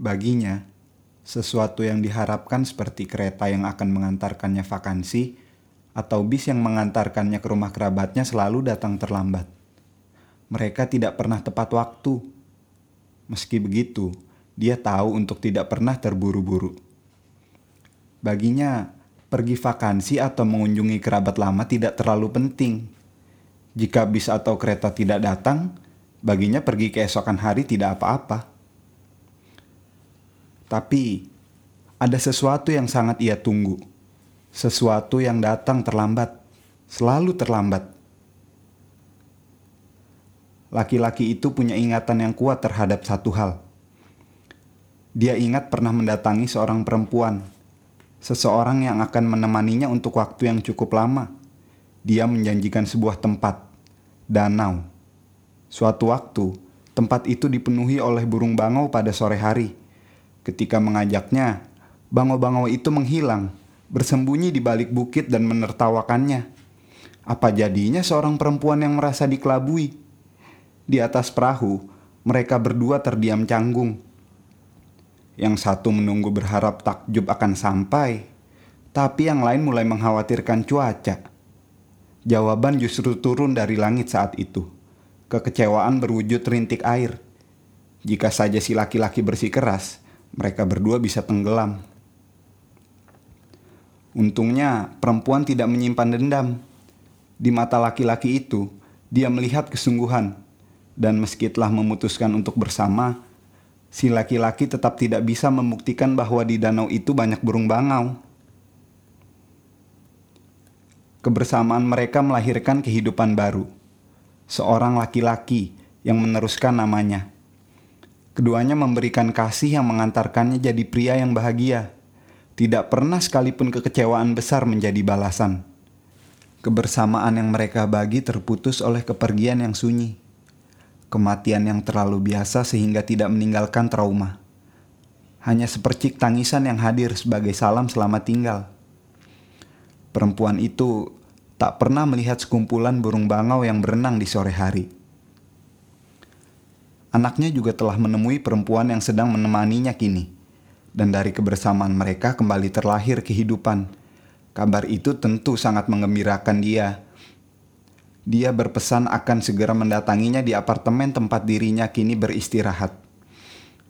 Baginya, sesuatu yang diharapkan seperti kereta yang akan mengantarkannya vakansi atau bis yang mengantarkannya ke rumah kerabatnya selalu datang terlambat. Mereka tidak pernah tepat waktu. Meski begitu, dia tahu untuk tidak pernah terburu-buru. Baginya, pergi vakansi atau mengunjungi kerabat lama tidak terlalu penting. Jika bis atau kereta tidak datang, baginya pergi keesokan hari tidak apa-apa. Tapi ada sesuatu yang sangat ia tunggu. Sesuatu yang datang terlambat, selalu terlambat. Laki-laki itu punya ingatan yang kuat terhadap satu hal. Dia ingat pernah mendatangi seorang perempuan, seseorang yang akan menemaninya untuk waktu yang cukup lama. Dia menjanjikan sebuah tempat, danau. Suatu waktu, tempat itu dipenuhi oleh burung bangau pada sore hari Ketika mengajaknya, bangau-bangau itu menghilang, bersembunyi di balik bukit dan menertawakannya. Apa jadinya seorang perempuan yang merasa dikelabui? Di atas perahu, mereka berdua terdiam canggung. Yang satu menunggu berharap takjub akan sampai, tapi yang lain mulai mengkhawatirkan cuaca. Jawaban justru turun dari langit saat itu. Kekecewaan berwujud rintik air. Jika saja si laki-laki bersikeras, mereka berdua bisa tenggelam. Untungnya, perempuan tidak menyimpan dendam. Di mata laki-laki itu, dia melihat kesungguhan, dan meski telah memutuskan untuk bersama, si laki-laki tetap tidak bisa membuktikan bahwa di danau itu banyak burung bangau. Kebersamaan mereka melahirkan kehidupan baru. Seorang laki-laki yang meneruskan namanya. Keduanya memberikan kasih yang mengantarkannya jadi pria yang bahagia. Tidak pernah sekalipun kekecewaan besar menjadi balasan. Kebersamaan yang mereka bagi terputus oleh kepergian yang sunyi. Kematian yang terlalu biasa sehingga tidak meninggalkan trauma. Hanya sepercik tangisan yang hadir sebagai salam selamat tinggal. Perempuan itu tak pernah melihat sekumpulan burung bangau yang berenang di sore hari Anaknya juga telah menemui perempuan yang sedang menemaninya kini. Dan dari kebersamaan mereka kembali terlahir kehidupan. Kabar itu tentu sangat mengembirakan dia. Dia berpesan akan segera mendatanginya di apartemen tempat dirinya kini beristirahat.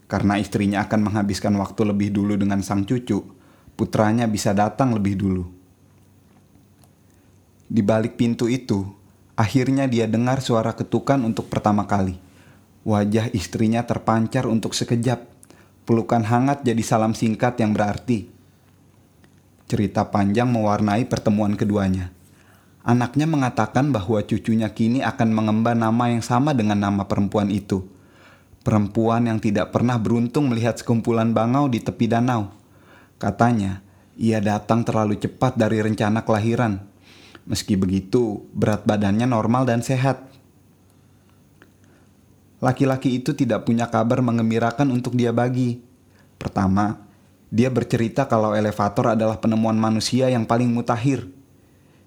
Karena istrinya akan menghabiskan waktu lebih dulu dengan sang cucu, putranya bisa datang lebih dulu. Di balik pintu itu, akhirnya dia dengar suara ketukan untuk pertama kali. Wajah istrinya terpancar untuk sekejap. Pelukan hangat jadi salam singkat yang berarti. Cerita panjang mewarnai pertemuan keduanya. Anaknya mengatakan bahwa cucunya kini akan mengemban nama yang sama dengan nama perempuan itu. Perempuan yang tidak pernah beruntung melihat sekumpulan bangau di tepi danau. Katanya, ia datang terlalu cepat dari rencana kelahiran. Meski begitu, berat badannya normal dan sehat laki-laki itu tidak punya kabar mengembirakan untuk dia bagi. Pertama, dia bercerita kalau elevator adalah penemuan manusia yang paling mutakhir.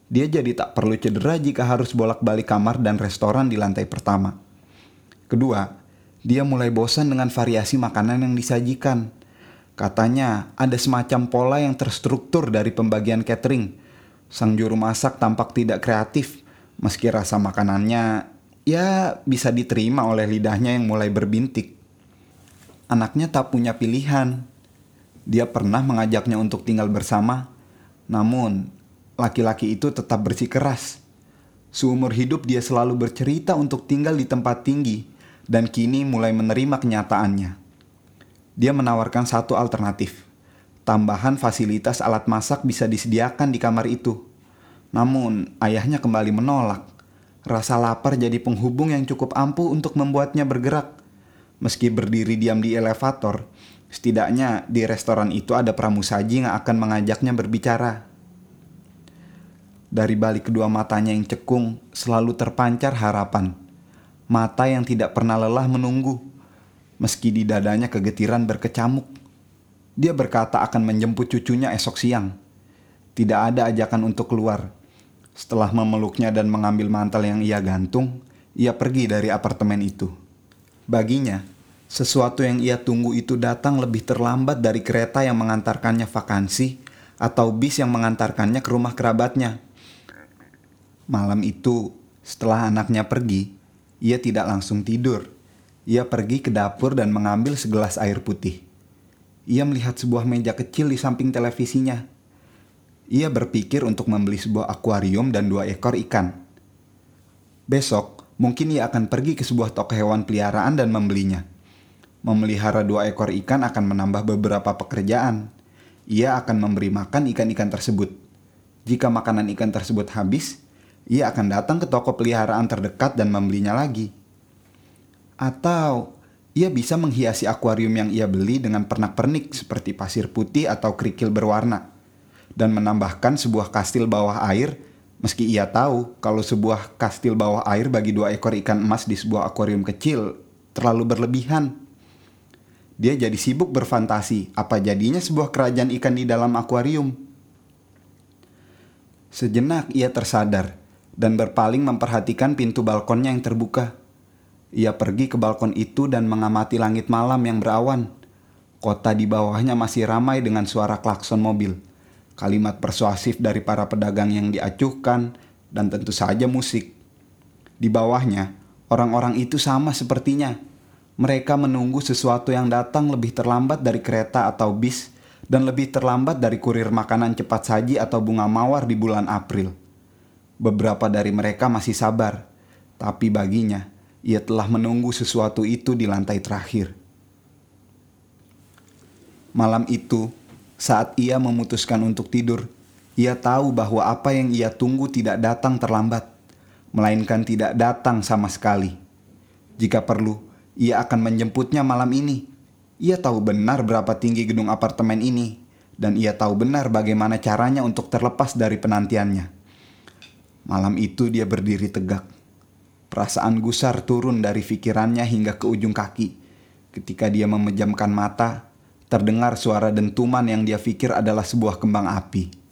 Dia jadi tak perlu cedera jika harus bolak-balik kamar dan restoran di lantai pertama. Kedua, dia mulai bosan dengan variasi makanan yang disajikan. Katanya ada semacam pola yang terstruktur dari pembagian catering. Sang juru masak tampak tidak kreatif, meski rasa makanannya ya bisa diterima oleh lidahnya yang mulai berbintik. Anaknya tak punya pilihan. Dia pernah mengajaknya untuk tinggal bersama, namun laki-laki itu tetap bersikeras. Seumur hidup dia selalu bercerita untuk tinggal di tempat tinggi dan kini mulai menerima kenyataannya. Dia menawarkan satu alternatif. Tambahan fasilitas alat masak bisa disediakan di kamar itu. Namun, ayahnya kembali menolak. Rasa lapar jadi penghubung yang cukup ampuh untuk membuatnya bergerak. Meski berdiri diam di elevator, setidaknya di restoran itu ada pramusaji yang akan mengajaknya berbicara. Dari balik kedua matanya yang cekung, selalu terpancar harapan. Mata yang tidak pernah lelah menunggu, meski di dadanya kegetiran berkecamuk. Dia berkata akan menjemput cucunya esok siang. Tidak ada ajakan untuk keluar setelah memeluknya dan mengambil mantel yang ia gantung, ia pergi dari apartemen itu. Baginya, Sesuatu yang ia tunggu itu datang lebih terlambat dari kereta yang mengantarkannya vakansi atau bis yang mengantarkannya ke rumah kerabatnya. Malam itu, setelah anaknya pergi, ia tidak langsung tidur. Ia pergi ke dapur dan mengambil segelas air putih. Ia melihat sebuah meja kecil di samping televisinya. Ia berpikir untuk membeli sebuah akuarium dan dua ekor ikan. Besok, mungkin ia akan pergi ke sebuah toko hewan peliharaan dan membelinya. Memelihara dua ekor ikan akan menambah beberapa pekerjaan. Ia akan memberi makan ikan-ikan tersebut. Jika makanan ikan tersebut habis, ia akan datang ke toko peliharaan terdekat dan membelinya lagi. Atau ia bisa menghiasi akuarium yang ia beli dengan pernak-pernik seperti pasir putih atau kerikil berwarna dan menambahkan sebuah kastil bawah air meski ia tahu kalau sebuah kastil bawah air bagi dua ekor ikan emas di sebuah akuarium kecil terlalu berlebihan. Dia jadi sibuk berfantasi apa jadinya sebuah kerajaan ikan di dalam akuarium. Sejenak ia tersadar dan berpaling memperhatikan pintu balkonnya yang terbuka. Ia pergi ke balkon itu dan mengamati langit malam yang berawan. Kota di bawahnya masih ramai dengan suara klakson mobil, kalimat persuasif dari para pedagang yang diacuhkan, dan tentu saja musik. Di bawahnya, orang-orang itu sama sepertinya mereka menunggu sesuatu yang datang lebih terlambat dari kereta atau bis dan lebih terlambat dari kurir makanan cepat saji atau bunga mawar di bulan April. Beberapa dari mereka masih sabar, tapi baginya ia telah menunggu sesuatu itu di lantai terakhir. Malam itu, saat ia memutuskan untuk tidur, ia tahu bahwa apa yang ia tunggu tidak datang terlambat, melainkan tidak datang sama sekali. Jika perlu, ia akan menjemputnya malam ini. Ia tahu benar berapa tinggi gedung apartemen ini, dan ia tahu benar bagaimana caranya untuk terlepas dari penantiannya. Malam itu dia berdiri tegak. Perasaan gusar turun dari pikirannya hingga ke ujung kaki. Ketika dia memejamkan mata, terdengar suara dentuman yang dia pikir adalah sebuah kembang api.